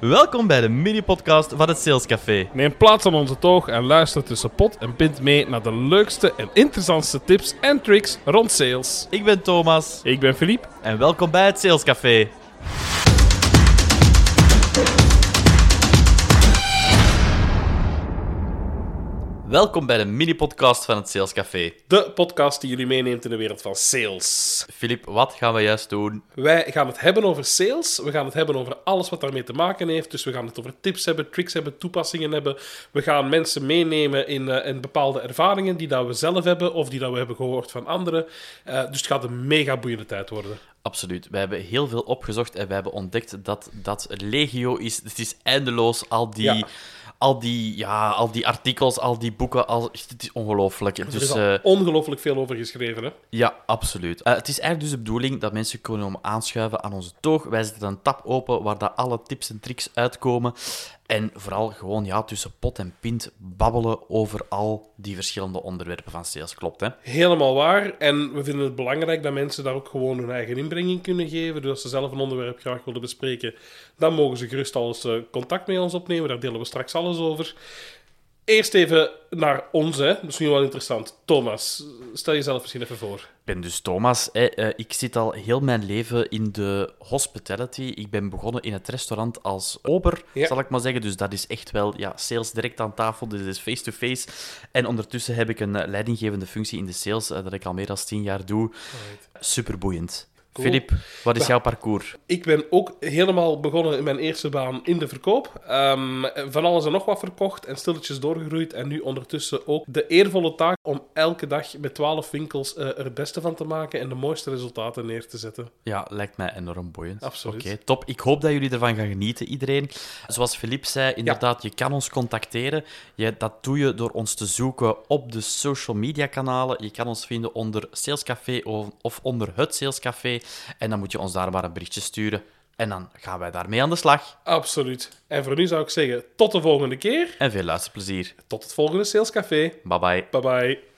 Welkom bij de mini-podcast van het Sales Café. Neem plaats aan onze toog en luister tussen pot en pint mee naar de leukste en interessantste tips en tricks rond sales. Ik ben Thomas Ik ben Philippe. en welkom bij het Sales Café. Welkom bij de mini-podcast van het Sales Café. De podcast die jullie meeneemt in de wereld van sales. Filip, wat gaan we juist doen? Wij gaan het hebben over sales. We gaan het hebben over alles wat daarmee te maken heeft. Dus we gaan het over tips hebben, tricks hebben, toepassingen hebben. We gaan mensen meenemen in, eh, in bepaalde ervaringen die dat we zelf hebben of die dat we hebben gehoord van anderen. Eh, dus het gaat een mega boeiende tijd worden. Absoluut. We hebben heel veel opgezocht en we hebben ontdekt dat dat legio is. Het is eindeloos, al die... Ja. Al die, ja, al die artikels, al die boeken, al, het is ongelooflijk. Er is Dus, al eh, ongelooflijk veel over geschreven. Hè? Ja, absoluut. Eh, het is eigenlijk dus de bedoeling dat mensen kunnen om aanschuiven aan onze toog. Wij zetten een tab open waar dat alle tips en tricks uitkomen. En vooral gewoon ja, tussen pot en pint babbelen over al die verschillende onderwerpen van sales. Klopt, hè? Helemaal waar. En we vinden het belangrijk dat mensen daar ook gewoon hun eigen inbreng in kunnen geven. Dus als ze zelf een onderwerp graag willen bespreken, dan mogen ze gerust al eens eh, contact met ons opnemen. Daar delen we straks alles over. Eerst even naar ons, hè. Misschien wel interessant. Thomas, stel jezelf misschien even voor. Ik ben dus Thomas. Hè. Eh, ik zit al heel mijn leven in de hospitality. Ik ben begonnen in het restaurant als ober, Ja. zal ik maar zeggen. Dus dat is echt wel ja, sales direct aan tafel. Dus is face-to-face. En ondertussen heb ik een eh, leidinggevende functie in de sales, eh, dat ik al meer dan tien jaar doe. Super Cool. Filip, wat is jouw parcours? Ik ben ook helemaal begonnen in mijn eerste baan in de verkoop. Ehm, van alles en nog wat verkocht en stilletjes doorgegroeid. En nu ondertussen ook de eervolle taak om elke dag met 12 winkels eh, er het beste van te maken en de mooiste resultaten neer te zetten. Ja, lijkt mij enorm boeiend. Absoluut. Oké, top. Ik hoop dat jullie ervan gaan genieten, iedereen. Zoals Filip zei, inderdaad, je kan ons contacteren. Je, dat doe je door ons te zoeken op de social media kanalen. Je kan ons vinden onder Salescafé of, of onder het Salescafé. En dan moet je ons daar maar een berichtje sturen. En dan gaan wij daarmee aan de slag. Absoluut. En voor nu zou ik zeggen, tot de volgende keer. En veel luisterplezier. Tot het volgende Salescafé. Bye bye. Bye bye.